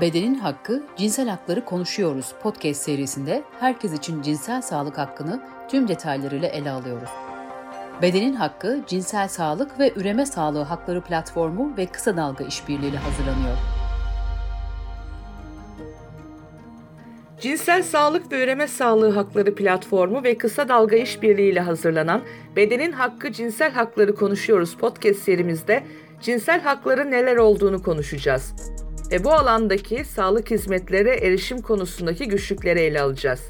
Bedenin Hakkı, Cinsel Hakları Konuşuyoruz podcast serisinde herkes için cinsel sağlık hakkını tüm detaylarıyla ele alıyoruz. Bedenin Hakkı, Cinsel Sağlık ve Üreme Sağlığı Hakları Platformu ve Kısa Dalga İşbirliğiyle hazırlanıyor. Cinsel Sağlık ve Üreme Sağlığı Hakları Platformu ve Kısa Dalga İşbirliği ile hazırlanan Bedenin Hakkı Cinsel Hakları Konuşuyoruz podcast serimizde cinsel hakları neler olduğunu konuşacağız. Ve bu alandaki sağlık hizmetlere erişim konusundaki güçlükleri ele alacağız.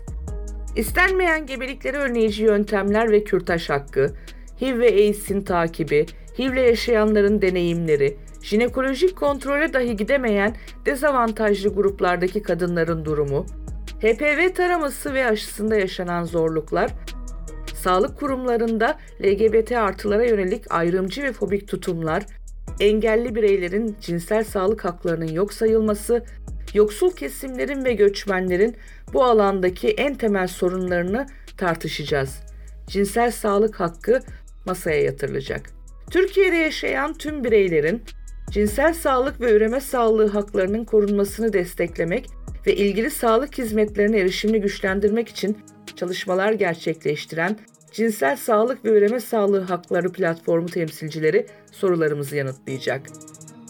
İstenmeyen gebelikleri önleyici yöntemler ve kürtaj hakkı, HIV ve AIDS'in takibi, HIV'le yaşayanların deneyimleri, jinekolojik kontrole dahi gidemeyen dezavantajlı gruplardaki kadınların durumu, HPV taraması ve aşısında yaşanan zorluklar, sağlık kurumlarında LGBT artılara yönelik ayrımcı ve fobik tutumlar, engelli bireylerin cinsel sağlık haklarının yok sayılması, yoksul kesimlerin ve göçmenlerin bu alandaki en temel sorunlarını tartışacağız. Cinsel sağlık hakkı masaya yatırılacak. Türkiye'de yaşayan tüm bireylerin cinsel sağlık ve üreme sağlığı haklarının korunmasını desteklemek ve ilgili sağlık hizmetlerine erişimini güçlendirmek için çalışmalar gerçekleştiren Cinsel Sağlık ve Üreme Sağlığı Hakları Platformu temsilcileri sorularımızı yanıtlayacak.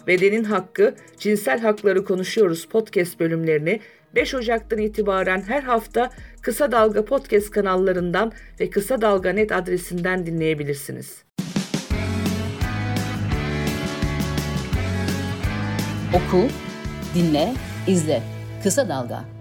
Bedenin Hakkı, Cinsel Hakları Konuşuyoruz podcast bölümlerini 5 Ocak'tan itibaren her hafta Kısa Dalga Podcast kanallarından ve Kısa Dalga Net adresinden dinleyebilirsiniz. Oku, dinle, izle. Kısa Dalga